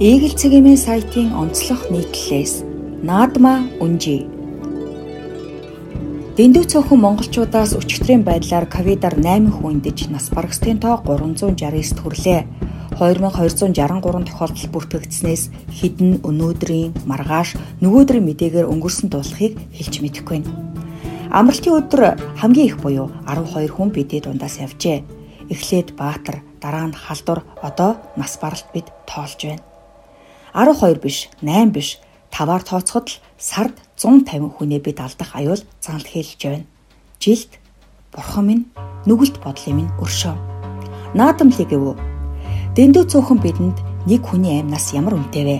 Eagle цэгийн сайтын онцлог нийтлэлээс наадмаа үнжи. Дэндүү цөөхөн монголчуудаас өчигдрийн байдлаар ковидаар 8 хүн эндэж нас барагсдын тоо 369 төрлөө. 2263 тохиолдол бүртгэгдснээс хідэн өнөөдрийн маргааш нөгөөдрийн мэдээгээр өнгөрсөн тулахыг хэлж мэдэхгүй. Амралтын өдөр хамгийн их буюу 12 хүн бидний дундаас явжээ. Эхлээд Баатар, дараа нь Халдвар, одоо нас баралт бид тоолж байна. 12 биш, 8 биш, таваар тооцоход л сард 150 хүнээ бид алдах аюул занал хэлж байна. Жилд бурхан минь нүгэлт бодлын минь өршөө. Наадамлыг гэв. Дэндүү цөөхөн бидэнд нэг хүний амьнаас ямар үнэтэй вэ?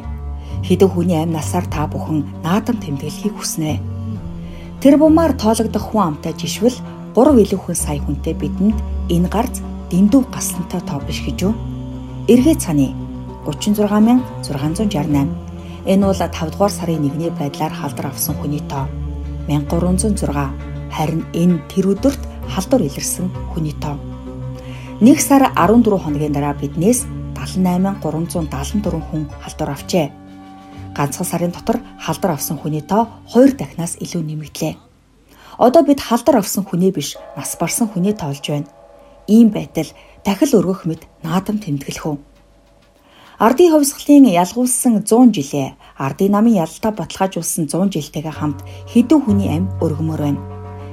Хэдэн хүний амьнасаар та бүхэн наадам тэмдэглэхийг хүснэ. Тэр бумаар тоологдох хүн амтай жишвэл 3 илүү хүн сая хүнтэй бидэнд энэ гарц дэндүү гаслантай тоо биш гэж юу? Эргээ цаны 36668 Энэ бол 5 дугаар сарын 1-ний байдлаар халдвар авсан хүний тоо 1306. Харин энэ тэр өдөрт халдвар илэрсэн хүний тоо 1 сар 14 хоногийн дараа биднээс 78374 хүн халдвар авчээ. Ганцхан сарын дотор халдвар авсан хүний тоо 2 дахинаас илүү нэмэгдлээ. Одоо бид халдвар авсан хүнээ биш, нас барсан хүнээ тоолж байна. Ийм байтал дахил өргөх мэд наадам тэмдэглэх үү? Ардын хувьсгалын ялгуулсан 100 жилээ ардын намын ялалтаа баталгаажуулсан 100 жилтэйгээ хамт хэдэн хүний амь өргөмөр байна.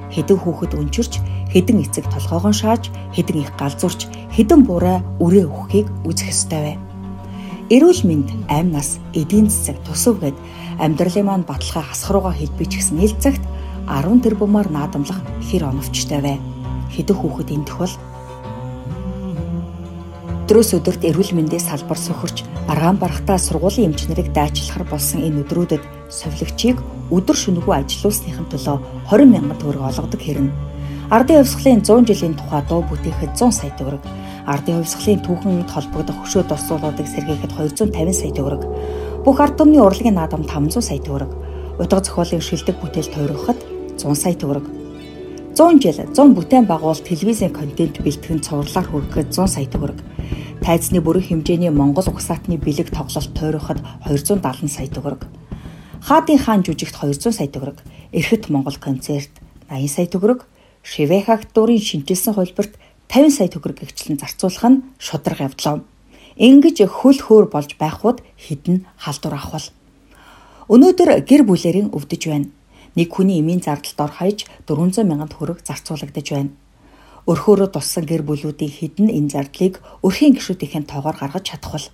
Хэдэн хүүхэд өнчөрч, хэдэн эцэг толгоогоо шааж, хэдэн их галзуурч, хэдэн буруу үрээ өгөхийг үзэх ёстой вэ. Эрүүл мэнд, амь нас, эдийн засаг, тусав гэд амьдралын маань баталгаа хасах руугаа хэлбэж гисэн ил цагт 10 тэрбумаар наадамлах хэр оновчтой вэ? Хэдэн хүүхэд эндэх бол Өдрөөс өдөрт эрүүл мэндийн салбар сөхөрч аргаан барахтаа сургуулийн эмчнэрийг дайчлахар болсон энэ өдрүүдэд совилогчийг өдөр шөнөгүй ажилуулсныхын төлөө 20 мянган төгрөг олгодог хэрнэ. Ардын хувьсгалын 100 жилийн тухай дуу бүтээхэд 100 сая төгрөг, ардын хувьсгалын түүхэнд холбогдох хөшөө дурсуулуудыг сэргээхэд 250 сая төгрөг, бүх ард түмний урлагийн наадам 500 сая төгрөг, утга зохиолын шилдэг бүтээл тойрогоход 100 сая төгрөг. 100 жил 100 бүтээн байгуул телевизийн контент бэлтгэн цувралаар хүргэхэд 100 сая төгрөг Тайзны бүрэн хэмжээний Монгол угсаатны бэлэг тоглолт тойроход 270 сая төгрөг. Хаадын хаан жүжигт 200 сая төгрөг. Эрхэт Монгол концерт 80 сая төгрөг. Шивэх актуурын шинжилсэн хөлбөрт 50 сая төгрөг гэгчлэн зарцуулах нь шударга явдлаа. Ингэж хөл хөөр болж байхуд хідэн халдвар авах бол Өнөөдөр гэр бүлэрийн өвдөж байна. Нэг хүний эмийн зардалд ор хаяж 400 мянган төгрөг зарцуулагдаж байна өрхөөрөө туссан гэр бүлүүдийн хідэн энэ зардлыг өрхийн гишүүдийн тоогоор гаргаж чадах бол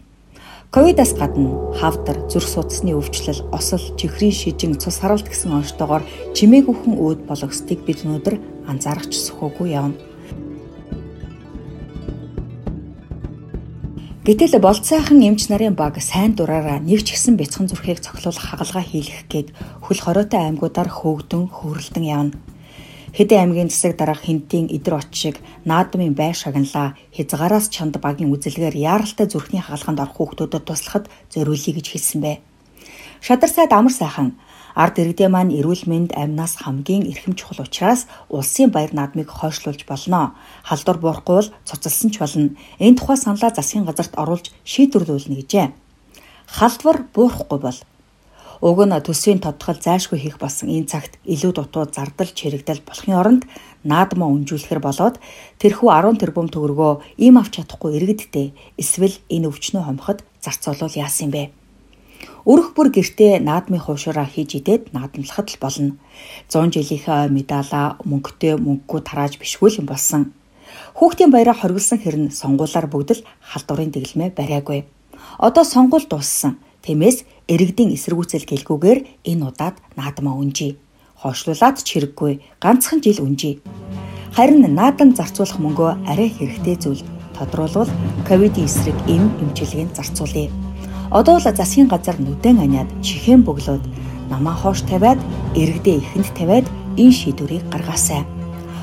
Ковидаас гадна хавдар, зүрх судасны өвчлөл, осол, чихрийн шижин, цус харалт гэсэн онцтойгоор чимээгүйхэн өөд бологсдыг бид өнөөдөр анзаарч сөхөөгүй явна. Гэтэл болцсайхан эмч нарын баг сайн дураараа нэг ч ихсэн бяцхан зүрхийг цоглуулах хагалгаа хийлгэх гээд хөл хороотой аймагуудаар хөөгдөн хөөрөлдөн явна. Хэдэн аймгийн засаг дараах хинтийн идэр очиг наадмын бай шагналаа хязгаараас чанд багийн үзэлгээр яаралтай зүрхний хаалганд орох хүүхдүүдэд туслахад зориулъя гэж хэлсэн бэ. Шадар сайд амар сайхан ард иргэдээ маань эрүүл мэнд амнаас хамгийн эрхэм чухал учраас улсын баяр наадмыг хойшлуулж болно. Халдвар буурахгүй бол цуцалсан ч болно. Энэ тухай саналаа засгийн газарт оруулж шийдвэрлүүлнэ гэжээ. Халдвар буурахгүй бол Уг нь төсвийн тодтгол зайлшгүй хийх болсон энэ цагт илүү дутуу зардал чирэгдэл болохын оронд наадмаа үнжүүлэхэр болоод тэрхүү 10 тэрбум төгрөгөө ийм авч чадахгүй иргэдтэй эсвэл энэ өвчнөө хомхот зарцуулал яасан бэ? Өрөх бүр гэртээ наадмын хуушураа хийж идээд наадамлахад л болно. 100 жилийнхээ медалаа мөнгөтэй мөнгөгүй тарааж бишгүй юм болсон. Хүүхдийн баяраа хоригдсан хэрн сонгуулаар бүгд л халдварын дэглэмээ бариагүй. Одоо сонгуул дууссан. Тиймээс иргэдийн эсэргүүцэл гэлгүүгээр энэ удаад наадмаа үнжий. Хойшлуулад ч хэрэггүй ганцхан жил үнжий. Харин наадан зарцуулах мөнгөө арай хэрэгтэй зүйл тодруулбал ковидын эсрэг эм эмчилгээнд зарцуулъя. Одоо л засгийн газар нүдэн аниад чихэн бөглөөд намаа хоош тавиад иргэдээ ихэнд тавиад энэ шийдвэрийг гаргаасай.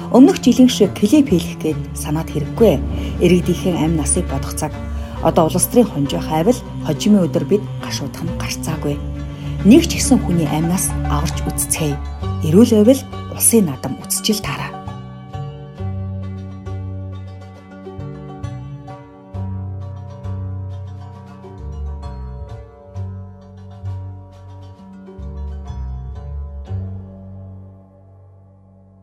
Өмнөх жилийн шиг клип хийх гээд санаад хэрэггүй. Иргэдийнхэн амь насыг бодох цаг Одоо улс төрийн хонжоо хайвал хожимын өдөр бид гашуудах нь гарцаагүй. Нэг ч ихсэн хүний амнаас аварч үццгээе. Эрүүл байвал улсын наадам үцчил таараа.